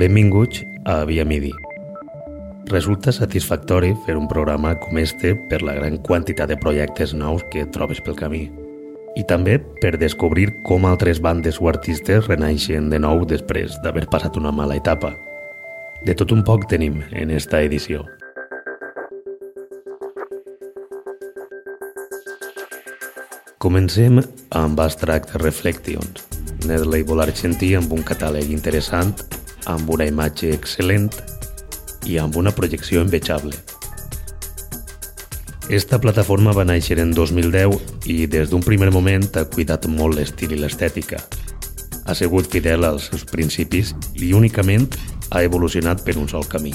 Benvinguts a Via Midi. Resulta satisfactori fer un programa com este per la gran quantitat de projectes nous que trobes pel camí i també per descobrir com altres bandes o artistes renaixen de nou després d'haver passat una mala etapa. De tot un poc tenim en esta edició. Comencem amb Abstract Reflections, net label argentí amb un catàleg interessant amb una imatge excel·lent i amb una projecció envejable. Esta plataforma va néixer en 2010 i des d'un primer moment ha cuidat molt l'estil i l'estètica. Ha sigut fidel als seus principis i únicament ha evolucionat per un sol camí.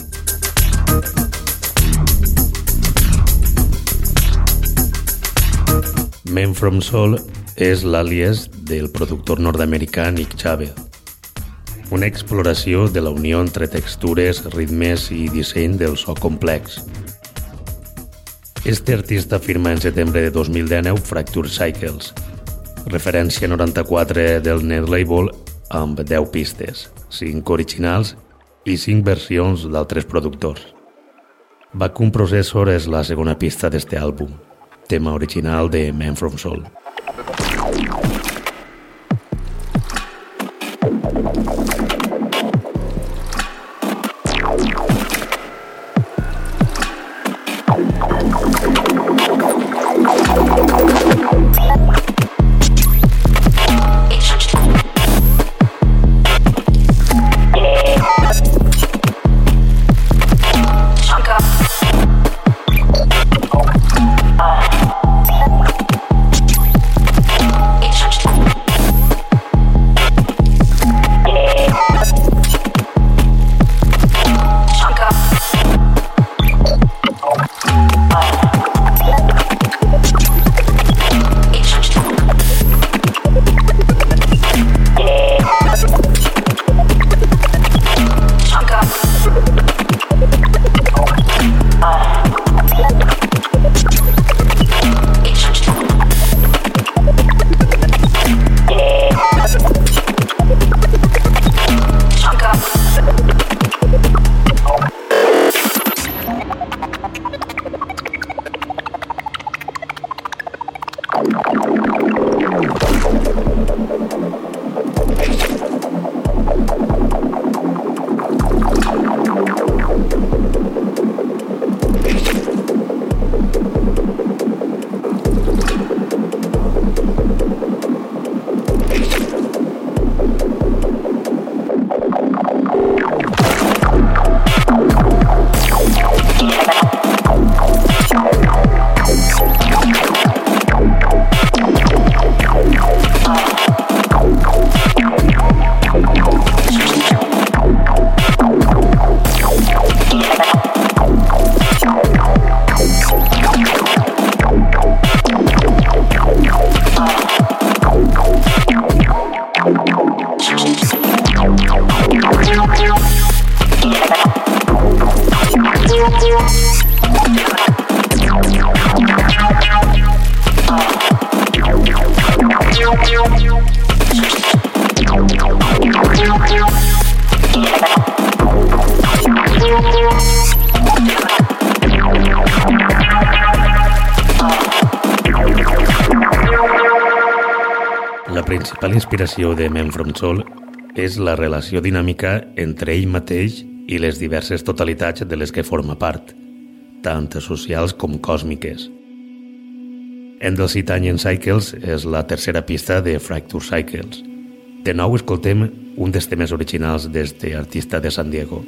Men From Soul és l'àlies del productor nord-americà Nick Chavez, una exploració de la unió entre textures, ritmes i disseny del so complex. Este artista firma en setembre de 2019 Fracture Cycles, referència 94 del net label amb 10 pistes, 5 originals i 5 versions d'altres productors. Vacuum Processor és la segona pista d'este àlbum, tema original de Man From Soul. Inspiració de Men From Soul és la relació dinàmica entre ell mateix i les diverses totalitats de les que forma part, tant socials com còsmiques. Endless Cycles és la tercera pista de Fracture Cycles. De nou escoltem un dels temes originals d'este artista de San Diego.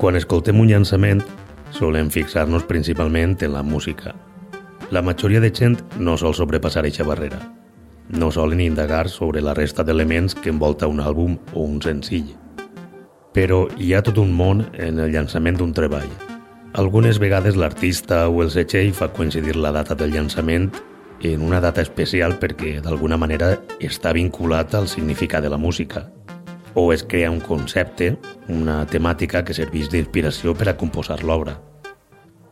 Quan escoltem un llançament, solem fixar-nos principalment en la música. La majoria de gent no sol sobrepassar aquesta barrera. No solen indagar sobre la resta d'elements que envolta un àlbum o un senzill. Però hi ha tot un món en el llançament d'un treball. Algunes vegades l'artista o el setxell fa coincidir la data del llançament en una data especial perquè d'alguna manera està vinculat al significat de la música o es crea un concepte, una temàtica que serveix d'inspiració per a composar l'obra.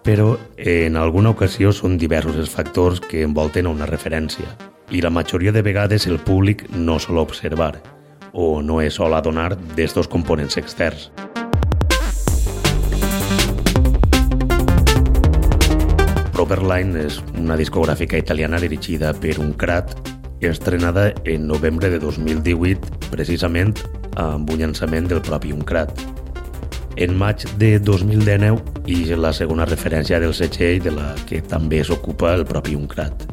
Però en alguna ocasió són diversos els factors que envolten una referència i la majoria de vegades el públic no sol observar o no es sol adonar d'estos components externs. Properline és una discogràfica italiana dirigida per un crat estrenada en novembre de 2018 precisament amb un llançament del propi Uncrat. En maig de 2019 i la segona referència del setxell de la que també s'ocupa el propi Uncrat.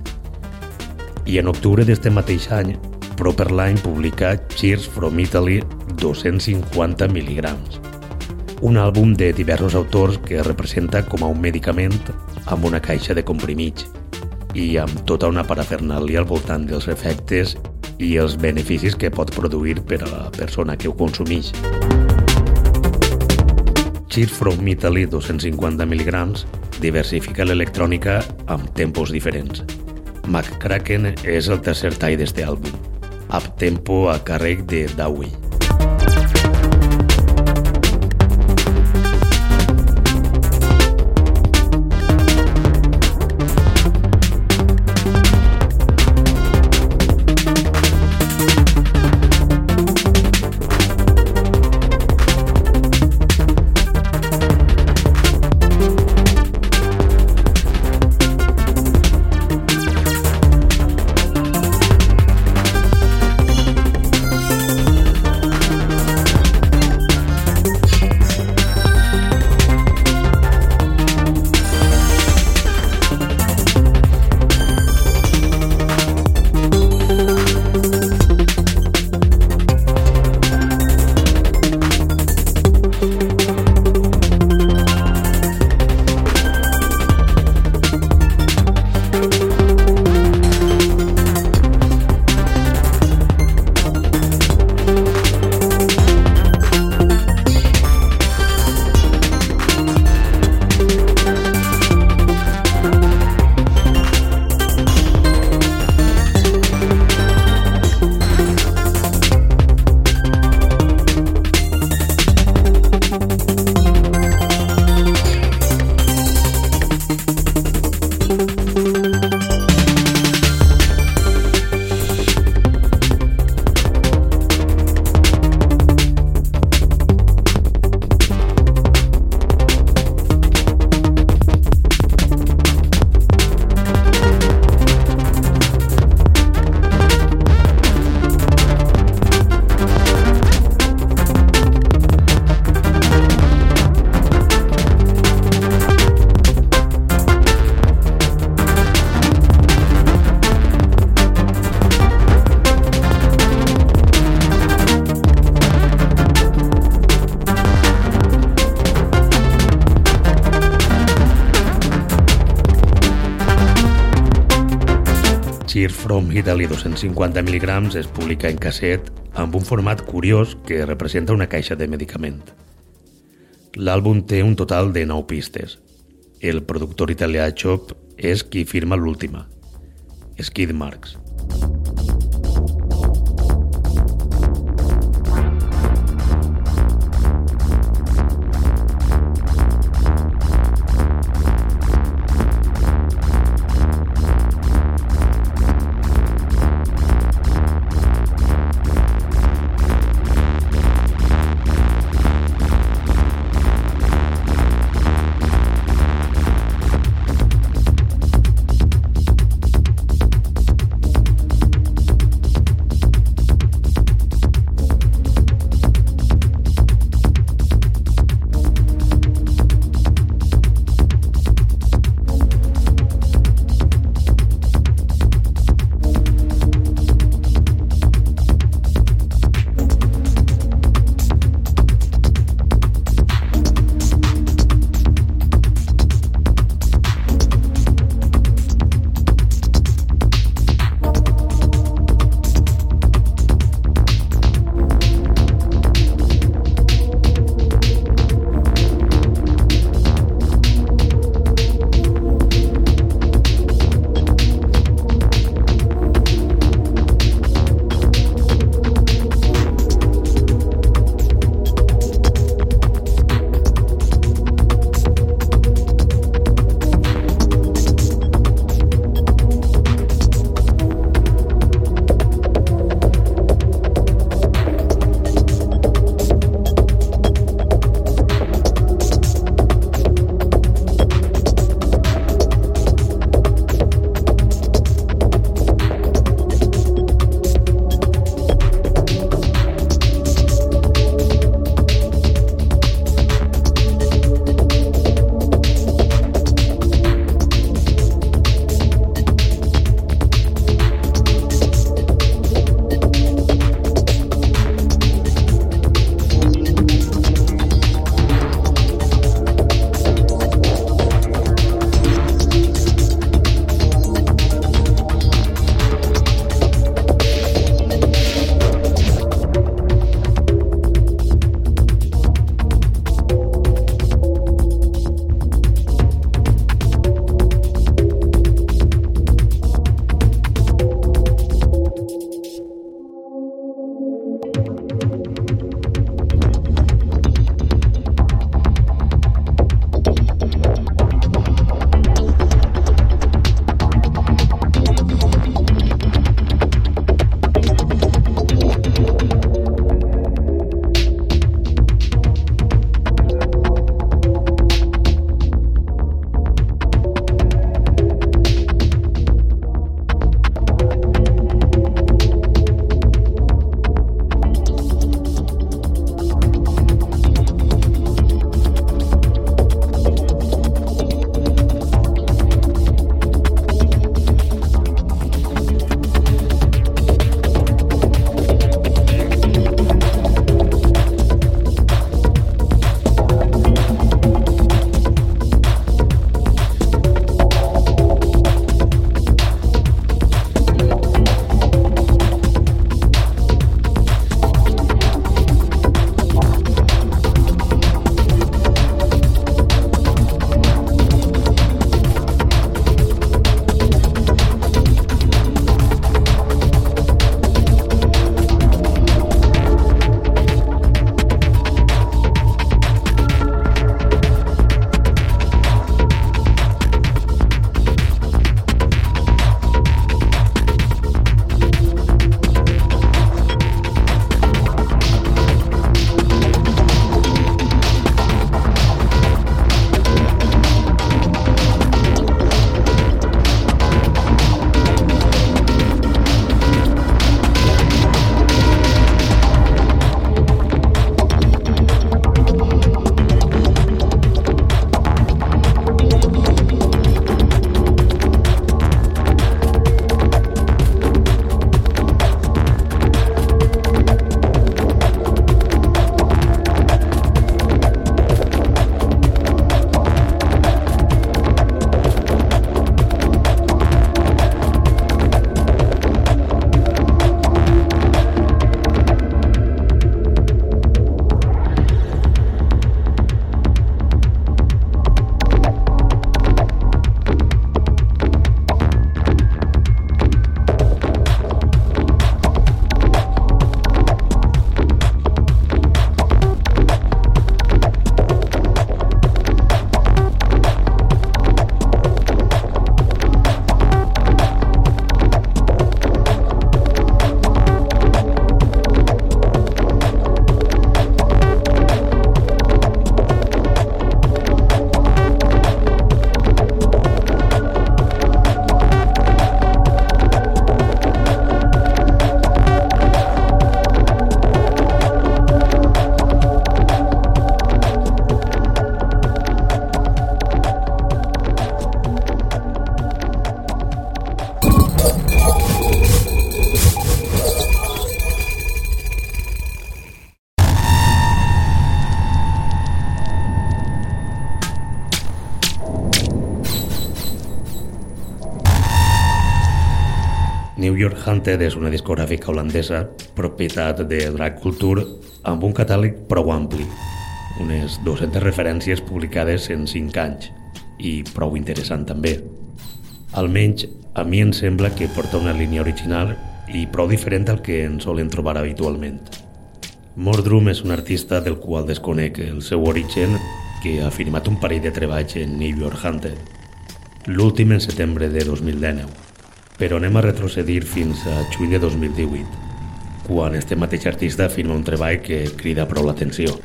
I en octubre d'este mateix any, Properline publica Cheers from Italy 250 mil·ligrams, un àlbum de diversos autors que representa com a un medicament amb una caixa de comprimits i amb tota una parafernàlia al voltant dels efectes i els beneficis que pot produir per a la persona que ho consumeix. Cheer from Italy 250 mg diversifica l'electrònica amb tempos diferents. McCracken és el tercer tall d'este àlbum, Up Tempo a càrrec de Dawei. Cheer from Italy 250 mg es publica en casset amb un format curiós que representa una caixa de medicament. L'àlbum té un total de 9 pistes. El productor italià Chop és qui firma l'última, Skid Marks. Hunted és una discogràfica holandesa, propietat de Drag Culture, amb un catàleg prou ampli, unes 200 referències publicades en 5 anys, i prou interessant també. Almenys, a mi em sembla que porta una línia original i prou diferent al que en solen trobar habitualment. Mordrum és un artista del qual desconec el seu origen que ha firmat un parell de treballs en New York Hunted, l'últim en setembre de 2019 però anem a retrocedir fins a juny de 2018, quan este mateix artista firma un treball que crida prou l'atenció.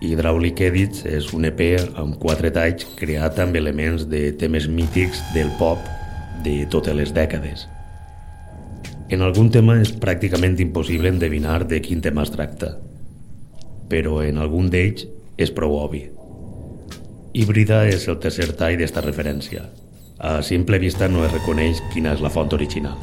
Hydraulic Edits és un EP amb quatre talls creat amb elements de temes mítics del pop de totes les dècades. En algun tema és pràcticament impossible endevinar de quin tema es tracta, però en algun d'ells és prou obvi. Híbrida és el tercer tall d'esta referència. A simple vista no es reconeix quina és la font original.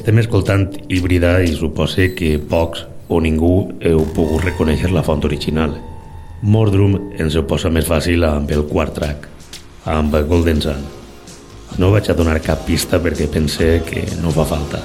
Estem escoltant híbrida i supose que pocs o ningú heu pogut reconèixer la font original. Mordrum ens ho posa més fàcil amb el quart track, amb Golden Sun. No vaig a donar cap pista perquè pense que no fa falta.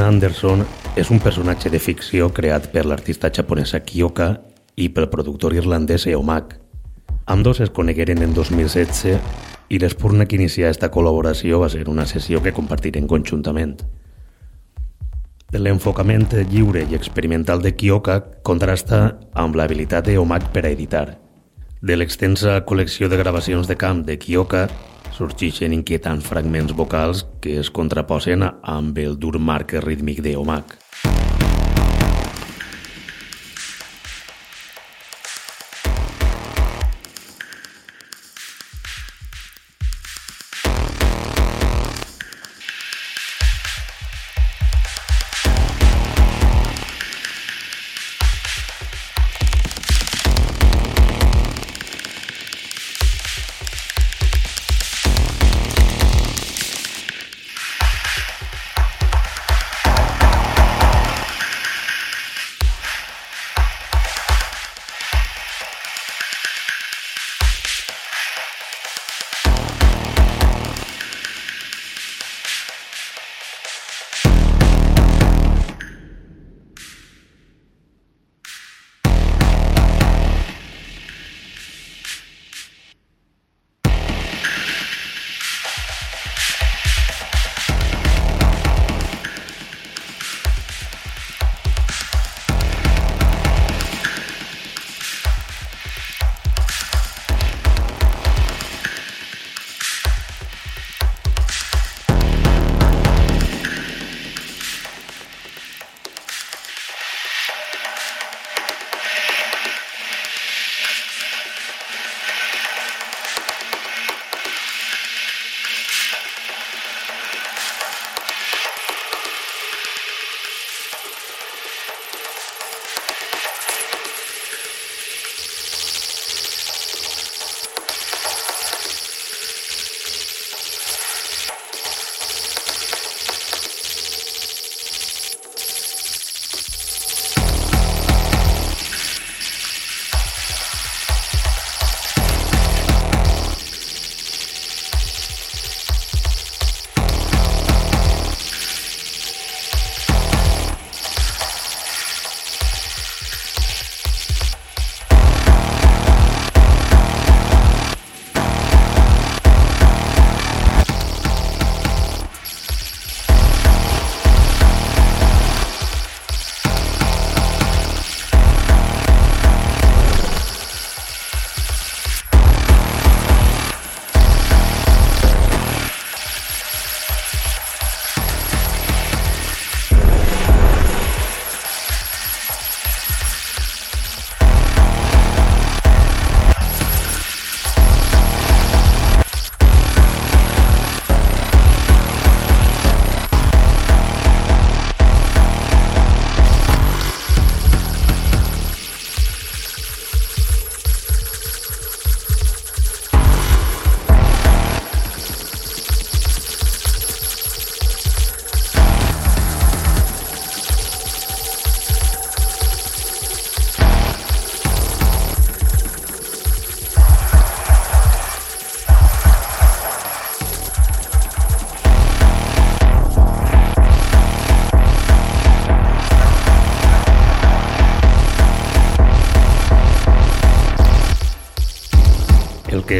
Lena Anderson és un personatge de ficció creat per l'artista japonesa Kiyoka i pel productor irlandès Eomak. Ambdós es conegueren en 2016 i l'espurna que inicià aquesta col·laboració va ser una sessió que compartiren conjuntament. L'enfocament lliure i experimental de Kiyoka contrasta amb l'habilitat d'Eomak per a editar. De l'extensa col·lecció de gravacions de camp de Kiyoka sorgeixen inquietants fragments vocals que es contraposen amb el dur marc rítmic d'Eomak.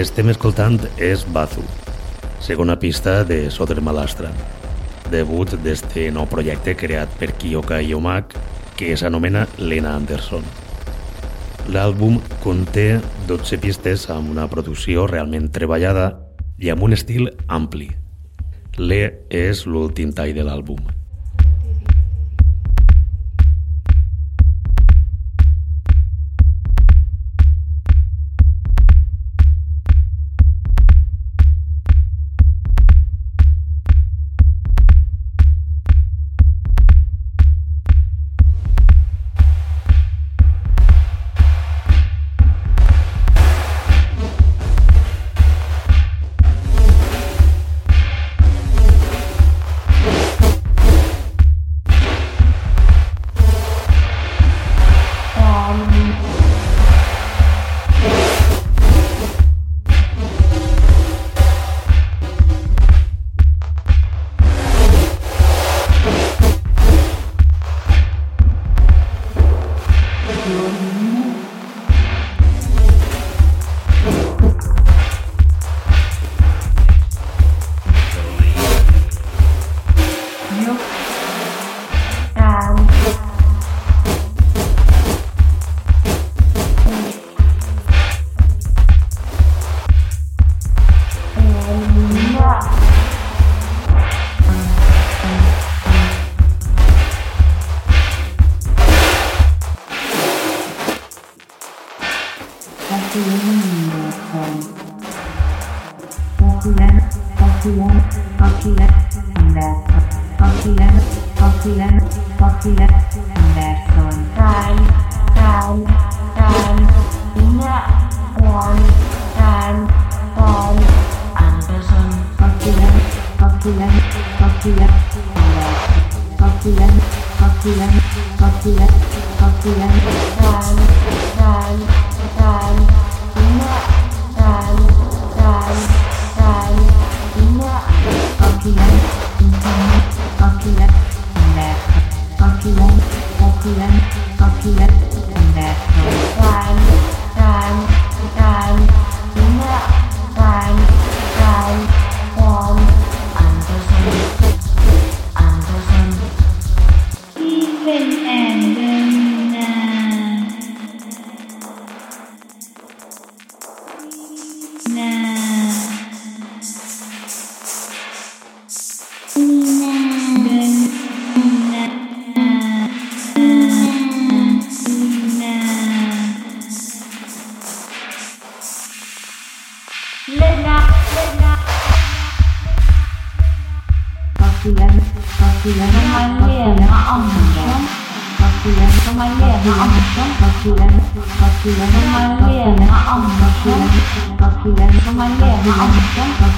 Estem escoltant és Bazu, segona pista de Soder Malastra, debut d'este nou projecte creat per Kiyoka Yomak que s'anomena Lena Anderson. L'àlbum conté 12 pistes amb una producció realment treballada i amb un estil ampli. L'E és l'últim tall de l'àlbum.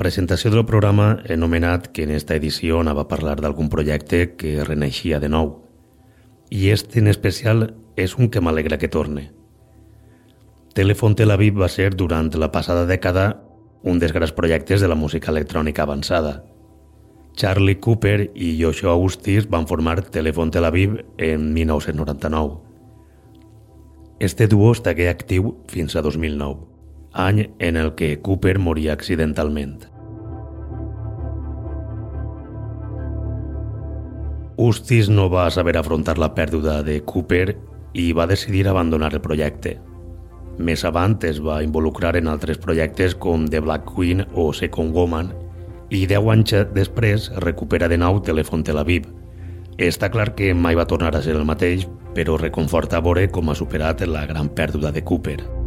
presentació del programa he nomenat que en esta edició anava a parlar d'algun projecte que reneixia de nou. I este en especial és un que m'alegra que torne. Telefon Tel Aviv va ser, durant la passada dècada, un dels grans projectes de la música electrònica avançada. Charlie Cooper i Joshua Augustis van formar Telefon Tel Aviv en 1999. Este duo estagué actiu fins a 2009 any en el que Cooper moria accidentalment. Ustis no va saber afrontar la pèrdua de Cooper i va decidir abandonar el projecte. Més avant es va involucrar en altres projectes com The Black Queen o Second Woman i deu anys després recupera de nou Telefon Tel Aviv. Està clar que mai va tornar a ser el mateix, però reconforta veure com ha superat la gran pèrdua de Cooper.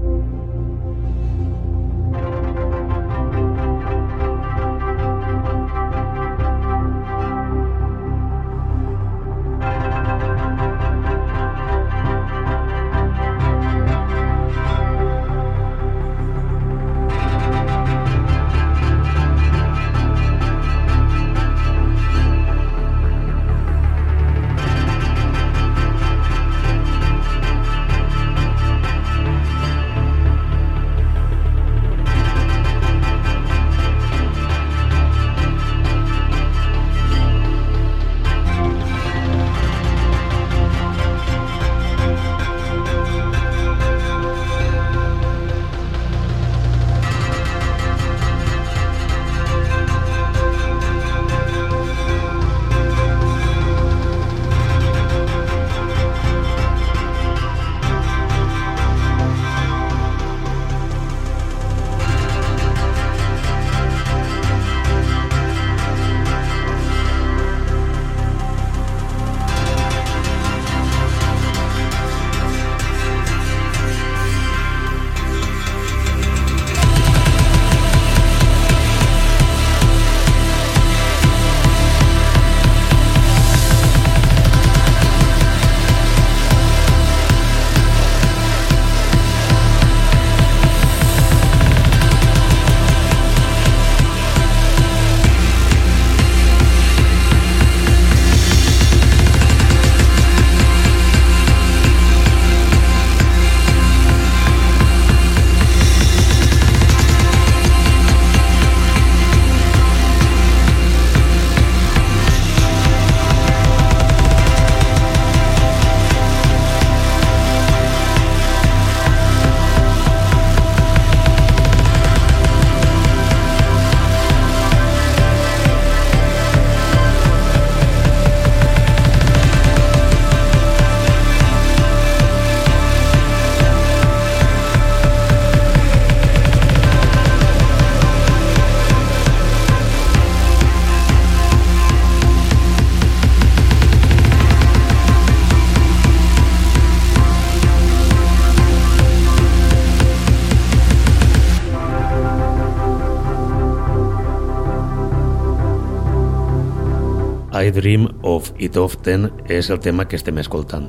Dream of It Often és el tema que estem escoltant.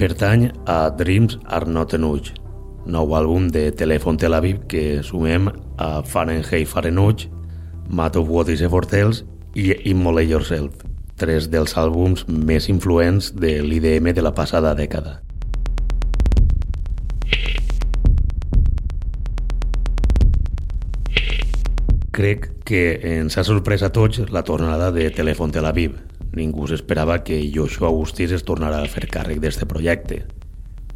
Pertany a Dreams Are Not Enough, nou àlbum de Telefon Tel Aviv que sumem a Fahrenheit Fahrenheit, Matt of What is Tales i Immolate Yourself, tres dels àlbums més influents de l'IDM de la passada dècada. Crec que ens ha sorprès a tots la tornada de Telèfon Tel Aviv. Ningú s'esperava que Joshua Agustís es tornara a fer càrrec d'este projecte,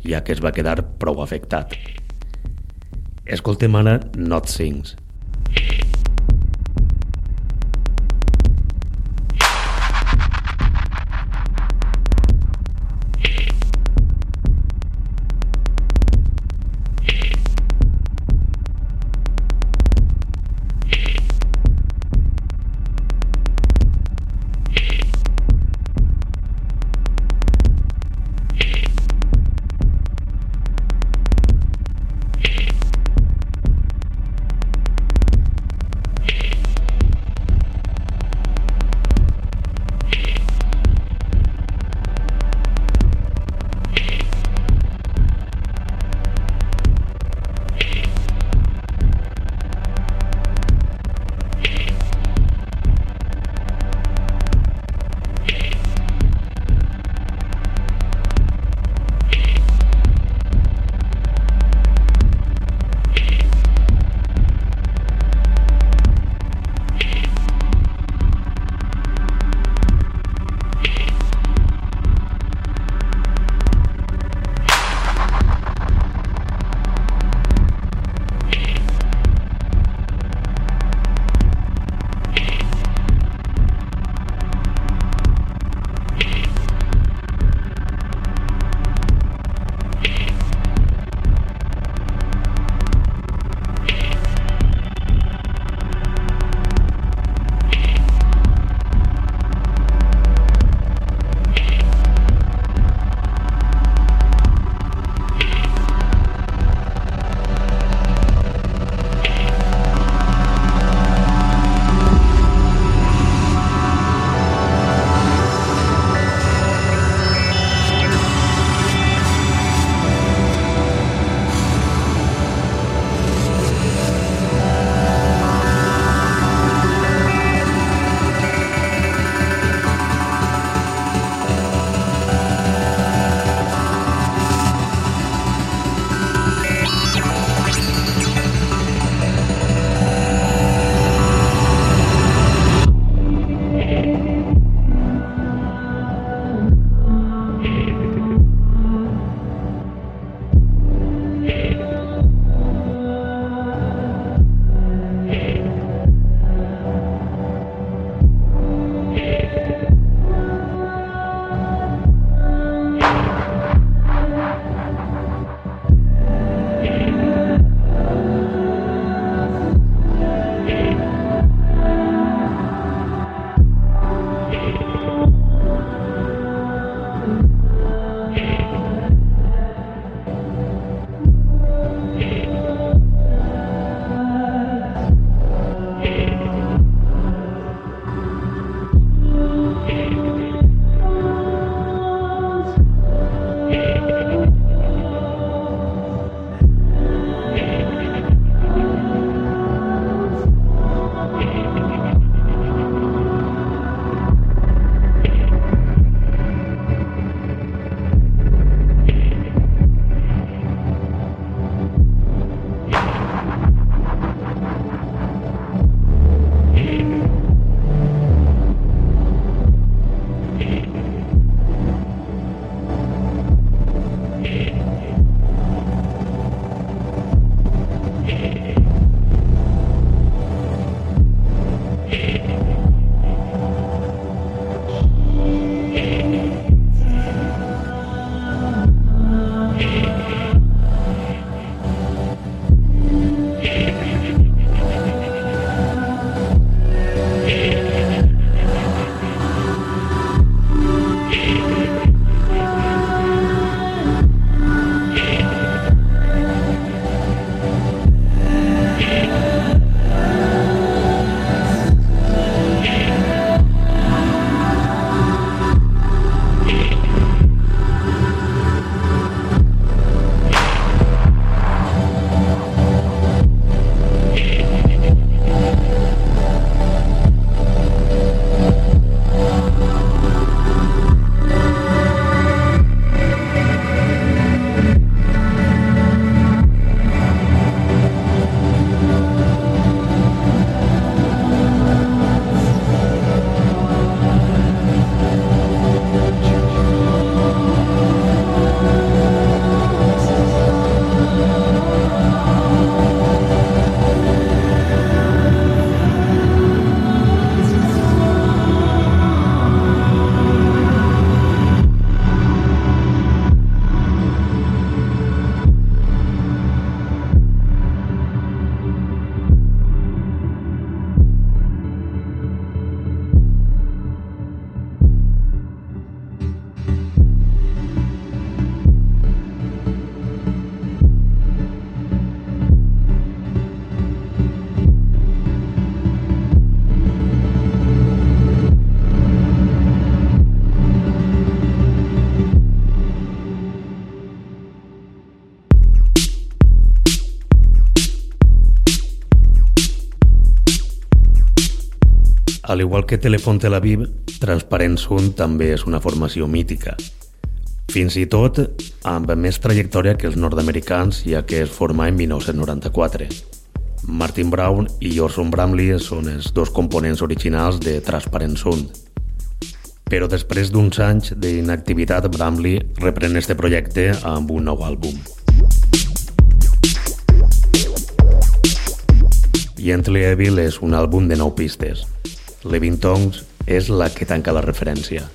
ja que es va quedar prou afectat. Escoltem ara Not Sings, Al igual que Telefon Tel Aviv, Transparent Sun també és una formació mítica. Fins i tot amb més trajectòria que els nord-americans, ja que es forma en 1994. Martin Brown i Orson Bramley són els dos components originals de Transparent Sun. Però després d'uns anys d'inactivitat, Bramley reprèn este projecte amb un nou àlbum. Gently Evil és un àlbum de nou pistes. Levin Tongues és la que tanca la referència.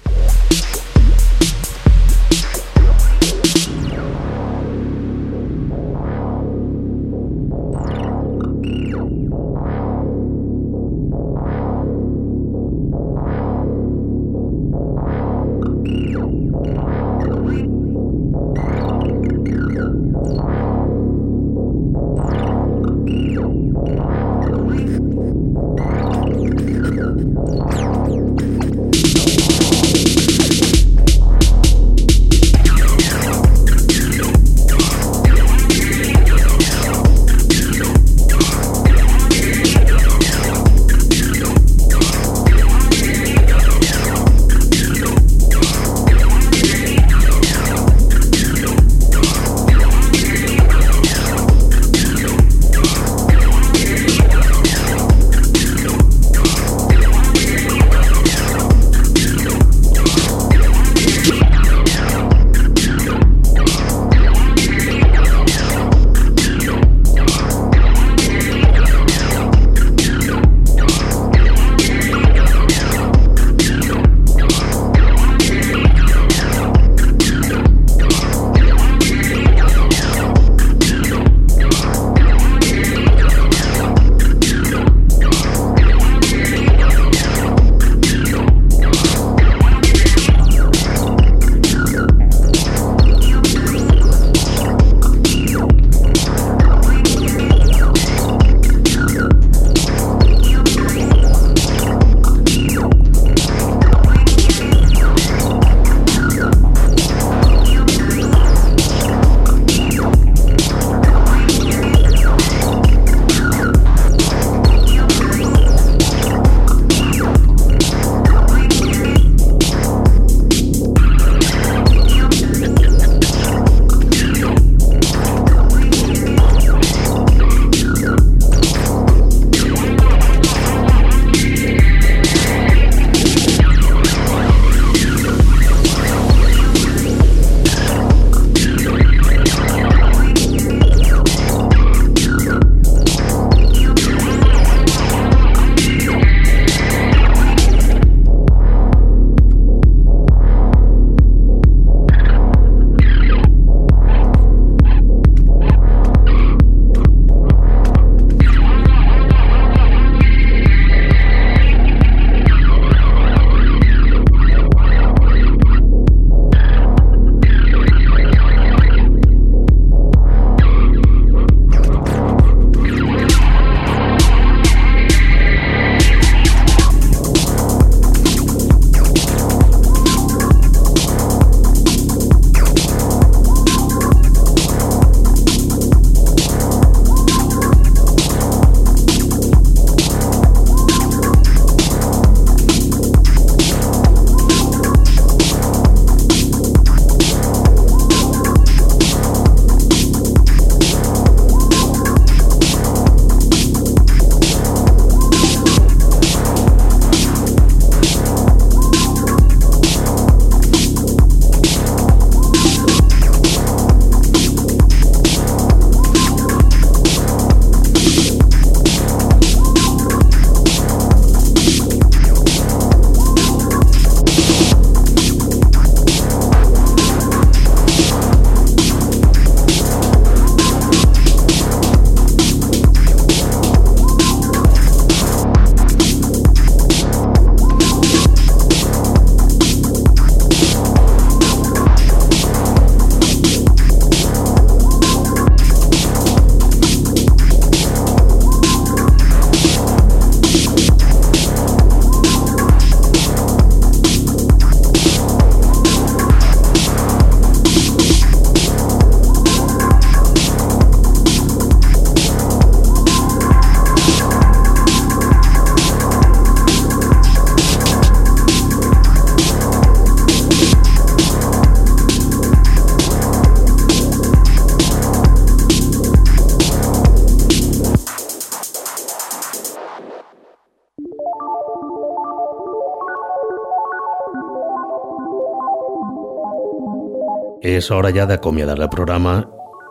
És hora ja d'acomiadar el programa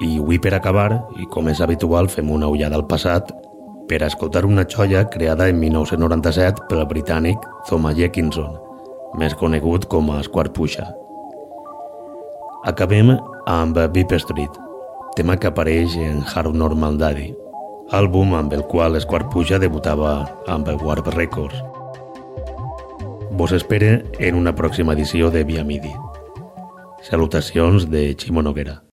i avui per acabar, i com és habitual, fem una ullada al passat per escoltar una xoia creada en 1997 pel britànic Thomas Jenkinson, més conegut com a Pusha. Acabem amb Beep Street, tema que apareix en Hard Normal Daddy, àlbum amb el qual Pusha debutava amb Warp Records. Vos espere en una pròxima edició de Via Midi. Salutacions de Ximo Noguera.